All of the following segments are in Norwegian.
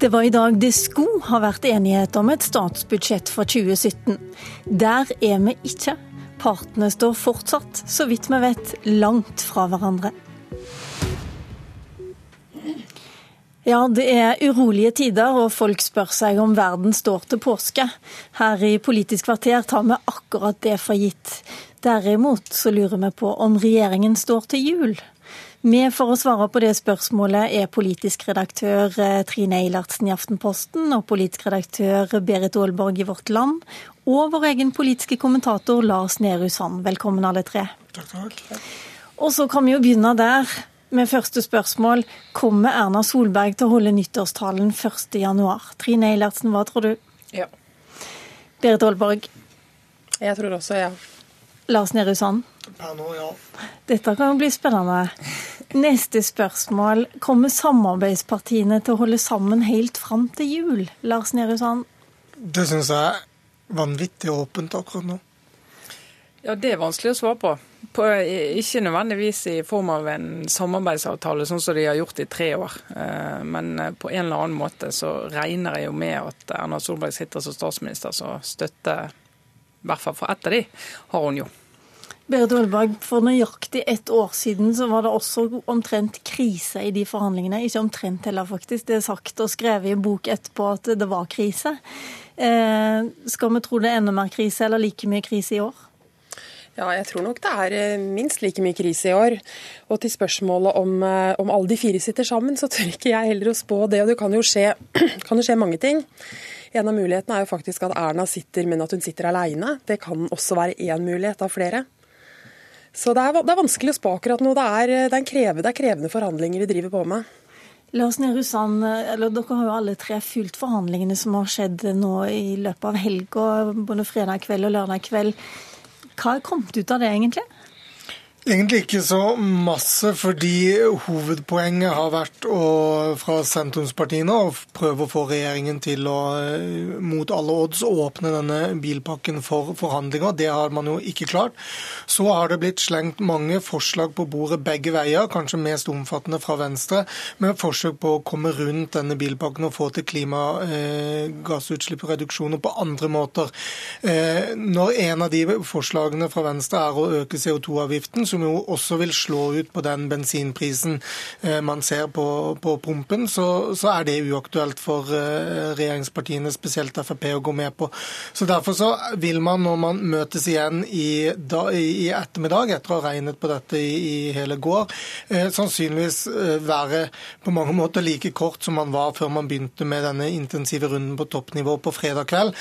Det var i dag det skulle ha vært enighet om et statsbudsjett for 2017. Der er vi ikke. Partene står fortsatt, så vidt vi vet, langt fra hverandre. Ja, det er urolige tider, og folk spør seg om verden står til påske. Her i Politisk kvarter tar vi akkurat det for gitt. Derimot så lurer vi på om regjeringen står til jul. Med for å svare på det spørsmålet er politisk redaktør eh, Trine Eilertsen i Aftenposten og politisk redaktør Berit Aalborg i Vårt Land, og vår egen politiske kommentator Lars Nehru Sand. Velkommen alle tre. Takk, takk. Og så kan vi jo begynne der med første spørsmål. Kommer Erna Solberg til å holde nyttårstalen 1.1? Trine Eilertsen, hva tror du? Ja. Berit Aalborg? Jeg tror også ja. Lars Nehru Sand? Per nå, ja. Dette kan jo bli spennende. Neste spørsmål. Kommer samarbeidspartiene til å holde sammen helt fram til jul? Lars Nehru Sand? Det syns jeg er vanvittig åpent akkurat nå. Ja, Det er vanskelig å svare på. på. Ikke nødvendigvis i form av en samarbeidsavtale, sånn som de har gjort i tre år. Eh, men på en eller annen måte så regner jeg jo med at Erna Solberg sitter som statsminister, så støtte, i hvert fall for ett av de, har hun jo. Berit Olberg, for nøyaktig ett år siden så var det også omtrent krise i de forhandlingene. Ikke omtrent heller, faktisk. Det er sagt og skrevet i en bok etterpå at det var krise. Eh, skal vi tro det er enda mer krise, eller like mye krise i år? Ja, jeg tror nok det er eh, minst like mye krise i år. Og til spørsmålet om, eh, om alle de fire sitter sammen, så tør ikke jeg heller å spå det. Og det kan jo skje, kan jo skje mange ting. En av mulighetene er jo faktisk at Erna sitter, men at hun sitter alene. Det kan også være én mulighet av flere. Så det er, det er, vanskelig å spå akkurat nå. Det er, det, er krevende, det er, krevende, forhandlinger vi driver på med. Lars Nehru Sand, eller Dere har jo alle tre fulgt forhandlingene som har skjedd nå i løpet av helga, både fredag kveld og lørdag kveld. Hva er kommet ut av det, egentlig? Egentlig ikke så masse, fordi hovedpoenget har vært å, fra sentrumspartiene å prøve å få regjeringen til å eh, mot alle odds åpne denne bilpakken for forhandlinger. Det har man jo ikke klart. Så har det blitt slengt mange forslag på bordet begge veier, kanskje mest omfattende fra Venstre, med forsøk på å komme rundt denne bilpakken og få til klimagassutslippsreduksjoner på andre måter. Eh, når en av de forslagene fra Venstre er å øke CO2-avgiften, som jo også vil slå ut på den bensinprisen eh, man ser på, på pumpen, så, så, er det uaktuelt for eh, regjeringspartiene, spesielt Frp, å gå med på. Så Derfor så vil man, når man møtes igjen i, da, i ettermiddag, etter å ha regnet på dette i, i hele går, eh, sannsynligvis være på mange måter like kort som man var før man begynte med denne intensive runden på toppnivå på fredag kveld,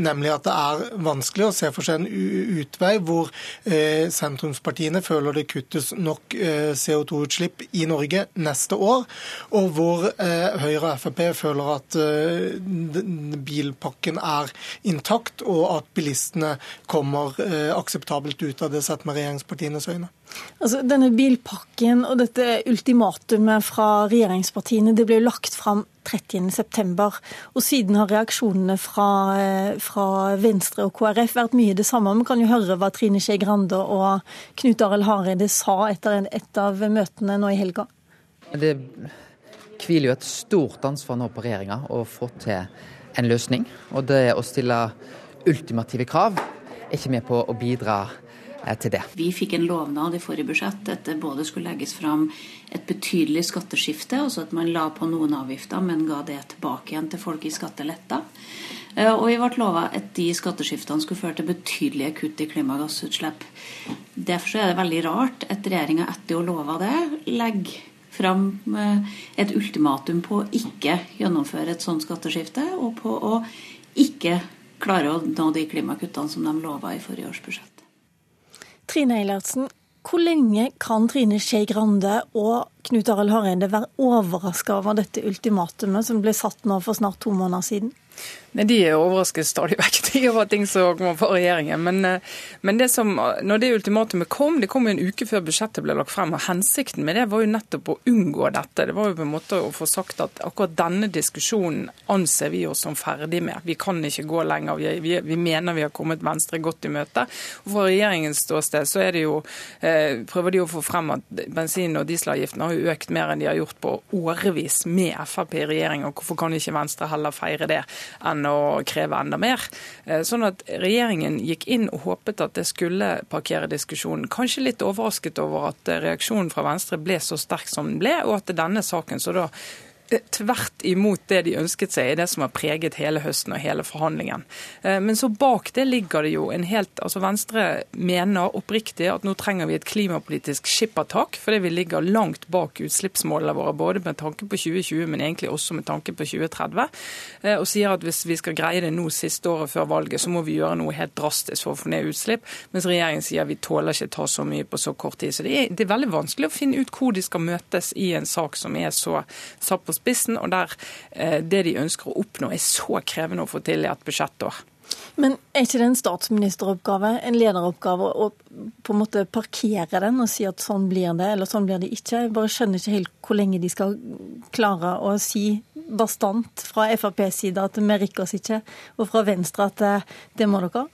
nemlig at det er vanskelig å se for seg en utvei hvor sentrumspartiene føler det kuttes nok eh, CO2-utslipp i Norge neste år, og hvor eh, Høyre og Frp føler at eh, bilpakken er intakt, og at bilistene kommer akseptabelt ut av det sett med regjeringspartienes øyne. Altså, denne bilpakken og dette ultimatumet fra regjeringspartiene det ble jo lagt fram 30.9. Og siden har reaksjonene fra, fra, Venstre og KrF vært mye det samme. Vi kan jo høre hva Trine Skei Grande og Knut Arild Hareide sa etter et av møtene nå i helga. Det hviler jo et stort ansvar nå på regjeringa å få til en løsning. Og det å stille ultimative krav er ikke med på å bidra til det. Vi fikk en lovnad i forrige budsjett at det både skulle legges fram et betydelig skatteskifte, altså at man la på noen avgifter, men ga det tilbake igjen til folk i skatteletter. Eh, og vi ble lova at de skatteskiftene skulle føre til betydelige kutt i klimagassutslipp. Derfor er det veldig rart at regjeringa etter å lova det, legger fram eh, et ultimatum på å ikke gjennomføre et sånt skatteskifte, og på å ikke klare å nå de klimakuttene som de lova i forrige års budsjett. Trine Eilertsen, hvor lenge kan Trine Skei Grande og Knut Arild Hareide være overraska over dette ultimatumet som ble satt nå for snart to måneder siden? Nei, De er overrasket stadig vekk over ting som kommer fra regjeringen. Men, eh, men det som, når det ultimatumet kom, det kom jo en uke før budsjettet ble lagt frem. og Hensikten med det var jo nettopp å unngå dette. Det var jo på en måte å få sagt at akkurat denne diskusjonen anser vi oss som ferdig med. Vi kan ikke gå lenger. Vi, vi, vi mener vi har kommet Venstre godt i møte. Og Fra regjeringens ståsted så er det jo, eh, prøver de å få frem at bensin- og dieselavgiftene har økt mer enn de har gjort på årevis med Frp i regjering. og Hvorfor kan ikke Venstre heller feire det enn å kreve enda mer. Eh, sånn at Regjeringen gikk inn og håpet at det skulle parkere diskusjonen. Kanskje litt overrasket over at eh, reaksjonen fra Venstre ble så sterk som den ble, og at denne saken så da tvert imot det de ønsket seg, er det som har preget hele høsten og hele forhandlingen. Eh, men så bak det ligger det jo en helt altså Venstre mener oppriktig at nå trenger vi et klimapolitisk skippertak, fordi vi ligger langt bak utslippsmålene våre, både med tanke på 2020, men egentlig også med tanke på 2030. Eh, og sier at hvis vi skal greie det nå siste året før valget, så må vi gjøre noe helt drastisk for å få ned utslipp. Mens regjeringen sier vi tåler ikke ta så mye på så kort tid. Så det er, det er veldig vanskelig å finne ut hvor de skal møtes i en sak som er så satt på spissen, og der eh, det de ønsker å oppnå er så krevende å få til i et budsjettår. Men er ikke det en statsministeroppgave, en lederoppgave, å på en måte parkere den og si at sånn blir det, eller sånn blir det ikke? Jeg bare skjønner ikke helt hvor lenge de skal klare å si bastant fra FrPs side at vi rikker oss ikke, og fra Venstre at det, det må dere.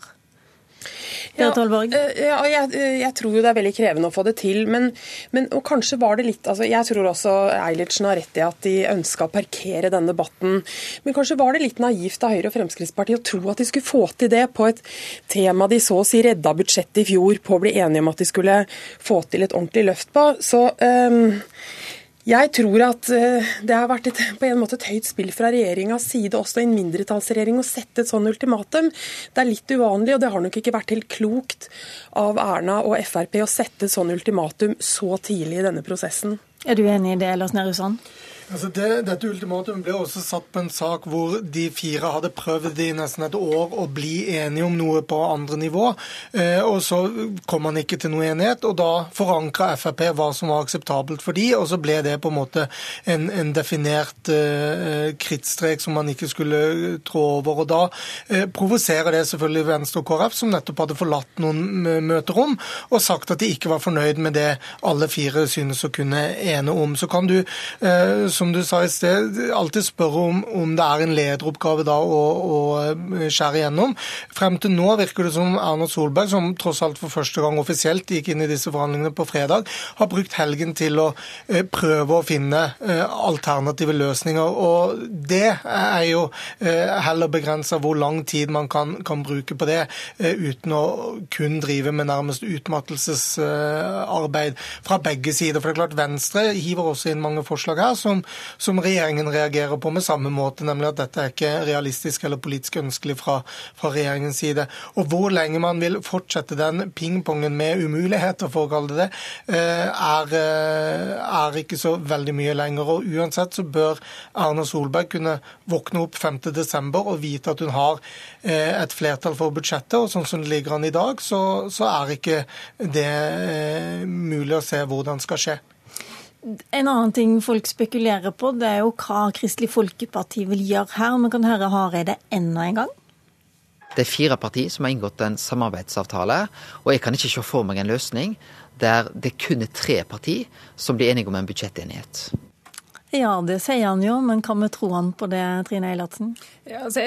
Ja, eh, ja jeg, eh, jeg, tror jo det er veldig krevende å få det til. Men, men og kanskje var det litt altså Jeg tror også Eilertsen har rett i at de ønska å parkere denne debatten. Men kanskje var det litt naivt av Høyre og Fremskrittspartiet å tro at de skulle få til det på et tema de så å si redda budsjettet i fjor på å bli enige om at de skulle få til et ordentlig løft på. Så um, jeg tror at eh, det har vært et, på en måte et høyt spill fra regjeringas side, også i en mindretallsregjering, å sette et sånn ultimatum. Det er litt uvanlig, og det har nok ikke vært helt klokt av Erna og Frp å sette et sånn ultimatum så tidlig i denne prosessen. Er du enig i det, Lars Nehru Sand? Altså det, dette ultimatumet ble også satt på en sak hvor de fire hadde prøvd i nesten et år å bli enige om noe på andre nivå. Eh, og Så kom man ikke til noe enighet, og da forankra Frp hva som var akseptabelt for de, og så ble det på en måte en, en definert eh, krittstrek som man ikke skulle trå over. og Da eh, provoserer det selvfølgelig Venstre og KrF, som nettopp hadde forlatt noen møterom og sagt at de ikke var fornøyd med det alle fire synes å kunne ene om. Så kan du eh, som du sa i sted, alltid spørre om, om det er en lederoppgave da å, å, eh, skjære igjennom. Frem til nå virker det som Erna Solberg, som tross alt for første gang offisielt gikk inn i disse forhandlingene på fredag, har brukt helgen til å eh, prøve å finne eh, alternative løsninger. Og det er jo heller begrensa hvor lang tid man kan, kan bruke på det, uten å kun drive med nærmest utmattelsesarbeid fra begge sider. For det er klart Venstre hiver også inn mange forslag her som som, regjeringen reagerer på med samme måte, nemlig at dette er ikke realistisk eller politisk ønskelig fra, fra regjeringens side. Og hvor lenge man vil fortsette den pingpongen med umuligheter, for å kalle det det, eh, er, eh, er ikke så veldig mye lenger. Og uansett så bør Erna Solberg kunne våkne opp 5.12. og vite at hun har eh, et flertall for budsjettet, og sånn som det ligger an i dag, så, så er ikke det mulig å se hvordan skal skje. En annen ting folk spekulerer på, det er jo hva Kristelig Folkeparti vil gjøre her. Vi kan høre Hareide enda en gang. Det er fire partier som har inngått en samarbeidsavtale, og jeg kan ikke se for meg en løsning der det kun er tre partier som blir enige om en budsjettenighet. Ja, det sier han jo, men kan vi tro han på det, Trine Eilertsen? Ja, altså,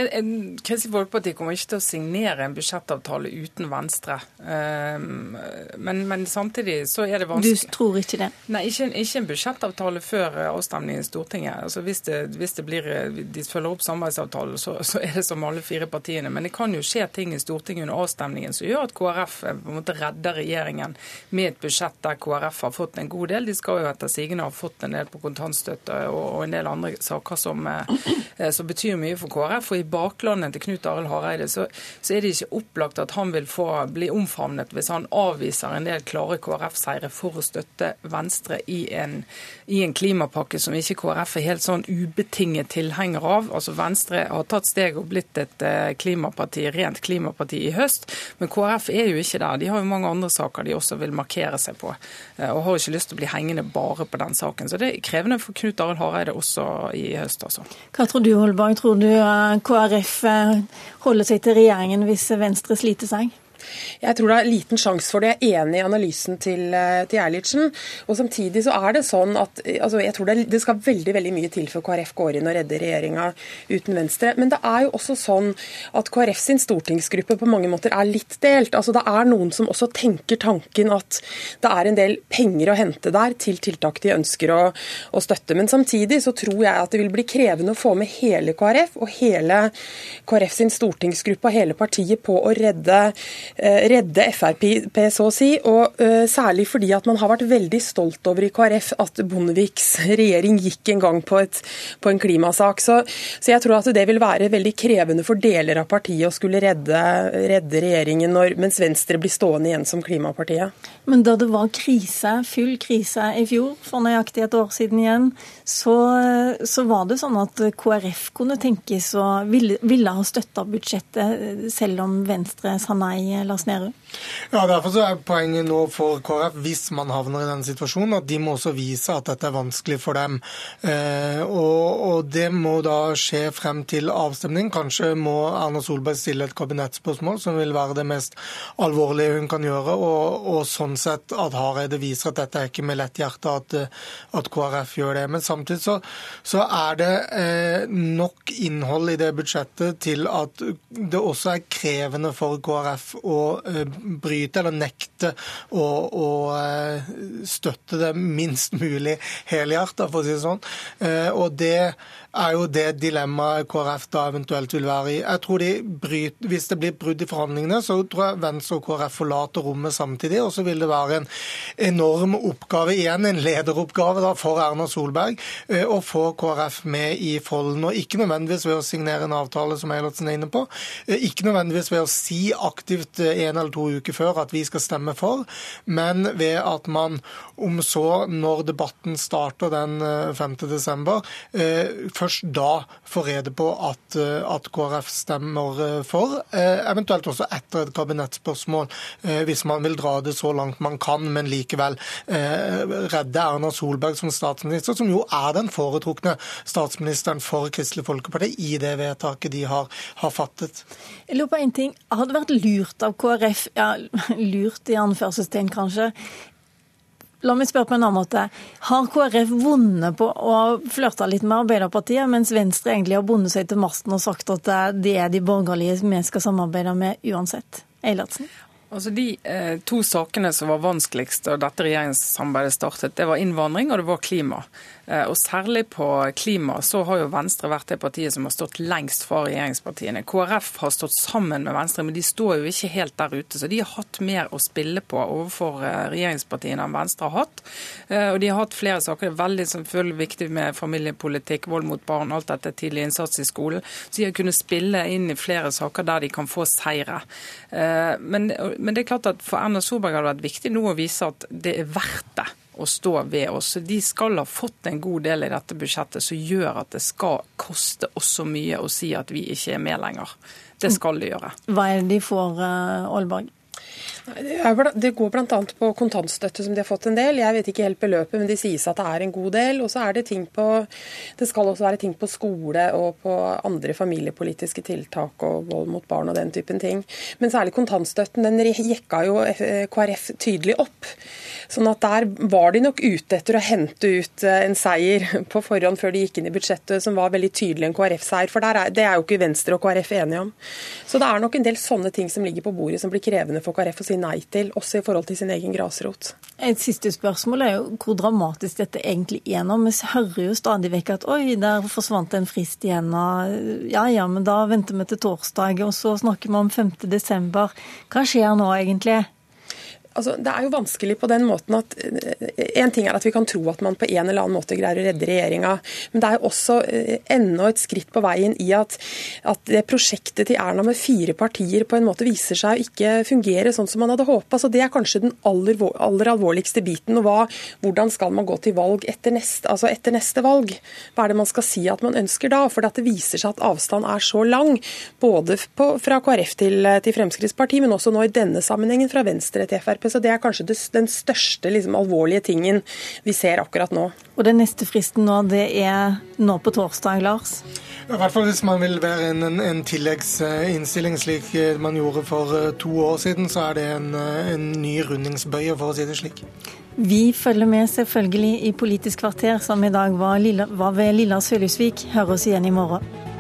Kristelig Folkeparti kommer ikke til å signere en budsjettavtale uten Venstre. Um, men, men, samtidig så er det vanskelig Du tror ikke det? Nei, ikke, ikke en budsjettavtale før avstemningen i Stortinget. Altså, hvis, det, hvis det blir, de følger opp samarbeidsavtalen, så, så, er det som alle fire partiene. Men det kan jo skje ting i Stortinget under avstemningen som gjør at KrF eh, på en måte redder regjeringen med et budsjett der KrF har fått en god del. De skal jo etter sigende ha fått en del på kontantstøtte og, en del andre saker som, eh, eh, som, betyr mye for KrF. For i baklandet til Knut Arild Hareide så, så, er det ikke opplagt at han vil få bli omfavnet hvis han avviser en del klare KrF-seire for å støtte Venstre i en, i en, klimapakke som ikke KrF er helt sånn ubetinget tilhenger av. Altså Venstre har tatt steg og blitt et eh, klimaparti, rent klimaparti i høst, men KrF er jo ikke der. De har jo mange andre saker de også vil markere seg på, og har ikke lyst til å bli hengende bare på den saken. Så det er krevende for Knut Arild Arild Hareide også i høst, altså. Hva tror du, Holberg? Tror du KrF holder seg til regjeringen hvis Venstre sliter seg? Jeg tror det er liten sjanse for det. Jeg er enig i analysen til, eh, til Eilertsen. Og samtidig så er det sånn at altså jeg tror det, det, skal veldig veldig mye til før KrF går inn og redder regjeringa uten Venstre. Men det er jo også sånn at KrF sin stortingsgruppe på mange måter er litt delt. Altså Det er noen som også tenker tanken at det er en del penger å hente der til tiltak de ønsker å, å støtte. Men samtidig så tror jeg at det vil bli krevende å få med hele KrF og hele KrF sin stortingsgruppe og hele partiet på å redde Eh, redde Frp, så å si. Og uh, særlig fordi at man har vært veldig stolt over i KrF at Bondeviks regjering gikk en gang på, et, på en klimasak. Så, så, jeg tror at det vil være veldig krevende for deler av partiet å skulle redde, redde regjeringen når, mens Venstre blir stående igjen som klimapartiet. Men da det var krise, full krise i fjor, for nøyaktig et år siden igjen, så, så var det sånn at KrF kunne tenkes å ville, ville ha støtta budsjettet selv om Venstre sa nei, Lars Nehru? Ja, Derfor så er poenget nå for KrF, hvis man havner i den situasjonen, at de må også vise at dette er vanskelig for dem. Eh, og, og, det må da skje frem til avstemning. Kanskje må Erna Solberg stille et kabinettspørsmål, som vil være det mest alvorlige hun kan gjøre. Og, og sånn sett at Hareide viser at dette er ikke med lett hjerte at, at KrF gjør det. Men samtidig så, så er det eh, nok innhold i det budsjettet til at det også er krevende for KrF å eh, bryte eller nekte å, å eh, støtte det minst mulig helhjertet, for å si det sånn. Eh, og det er jo det dilemmaet KrF da eventuelt vil være i. Jeg tror de bryter, Hvis det blir brudd i forhandlingene, så tror jeg Venstre og KrF forlater rommet samtidig. Og så vil det være en enorm oppgave igjen, en lederoppgave da for Erna Solberg, eh, å få KrF med i folden. Og ikke nødvendigvis ved å signere en avtale, som Eilertsen er inne på. Eh, ikke nødvendigvis ved å si aktivt eh, en eller to uker før at vi skal stemme for, men ved at man om så, når debatten starter den 5.12., først først da få rede på at, eh, at, KrF stemmer eh, for, eh, eventuelt også etter et kabinettspørsmål, hvis man vil dra det så langt man kan, men likevel redde Erna Solberg som statsminister, som jo er den foretrukne statsministeren for Kristelig Folkeparti i det vedtaket de har, har fattet. Jeg lurer på en ting. Har det vært lurt av KrF, ja, lurt i anførselstegn kanskje, La meg spørre på en annen måte. Har KrF vunnet på å flørte litt med Arbeiderpartiet, mens Venstre egentlig har bundet seg til masten og sagt at det er de borgerlige vi skal samarbeide med uansett? Eilertsen? Altså De eh, to sakene som var vanskeligst da dette regjeringssamarbeidet startet, det var innvandring og det var klima. Eh, og Særlig på klima så har jo Venstre vært det partiet som har stått lengst fra regjeringspartiene. KrF har stått sammen med Venstre, men de står jo ikke helt der ute. Så de har hatt mer å spille på overfor eh, regjeringspartiene enn Venstre har hatt. Eh, og de har hatt flere saker. Det er veldig selvfølgelig viktig med familiepolitikk, vold mot barn, alt dette, tidlig innsats i skolen. Så de har kunnet spille inn i flere saker der de kan få seire. Men, men det er klart at for Erna Solberg har det vært viktig nå å vise at det er verdt det å stå ved oss. De skal ha fått en god del i dette budsjettet som gjør at det skal koste oss så mye å si at vi ikke er med lenger. Det skal de gjøre. Hva er det de får, eh, Aalborg? Det går bl.a. på kontantstøtte, som de har fått en del. Jeg vet ikke helt beløpet, men de sies at det er en god del. Og så er det ting på Det skal også være ting på skole og på andre familiepolitiske tiltak og vold mot barn og den typen ting. Men særlig kontantstøtten, den jekka jo KrF tydelig opp. Sånn at der var de nok ute etter å hente ut eh, en seier på forhånd før de gikk inn i budsjettet, som var veldig tydelig en KrF-seier. For er, det er jo ikke Venstre og KrF enige om. Så det er nok en del sånne ting som ligger på bordet som blir krevende for KrF å si nei til, også i forhold til sin egen grasrot. Et siste spørsmål er jo hvor dramatisk dette egentlig er nå. Vi hører jo stadig vekk at oi, der forsvant en frist igjen. Ja ja, men da venter vi til torsdag, og så snakker vi om 5. desember. Hva skjer nå egentlig? Altså, det er jo vanskelig på den måten at eh, En ting er at vi kan tro at man på en eller annen måte greier å redde regjeringa, men det er jo også eh, enda et skritt på veien i at, at det prosjektet til Erna med fire partier på en måte viser seg å ikke fungere sånn som man hadde håpa. Så det er kanskje den aller, aller alvorligste biten. og hva, Hvordan skal man gå til valg etter neste, altså etter neste valg? Hva er det man skal si at man ønsker da? For det viser seg at avstand er så lang, både på, fra KrF til, til Fremskrittspartiet, men også nå i denne sammenhengen fra Venstre til Frp fellesskapet. Så det er kanskje den største liksom, alvorlige tingen vi ser akkurat nå. Og den neste fristen nå, det er nå på torsdag, Lars? I hvert fall hvis man vil være en, en, en tilleggsinnstilling slik man gjorde for eh, to år siden, så er det en, eh, en ny rundingsbøye, for å si det slik. Vi følger med selvfølgelig i Politisk kvarter, som i dag var, Lilla, var ved Lilla Sølhusvik. oss igjen i morgen.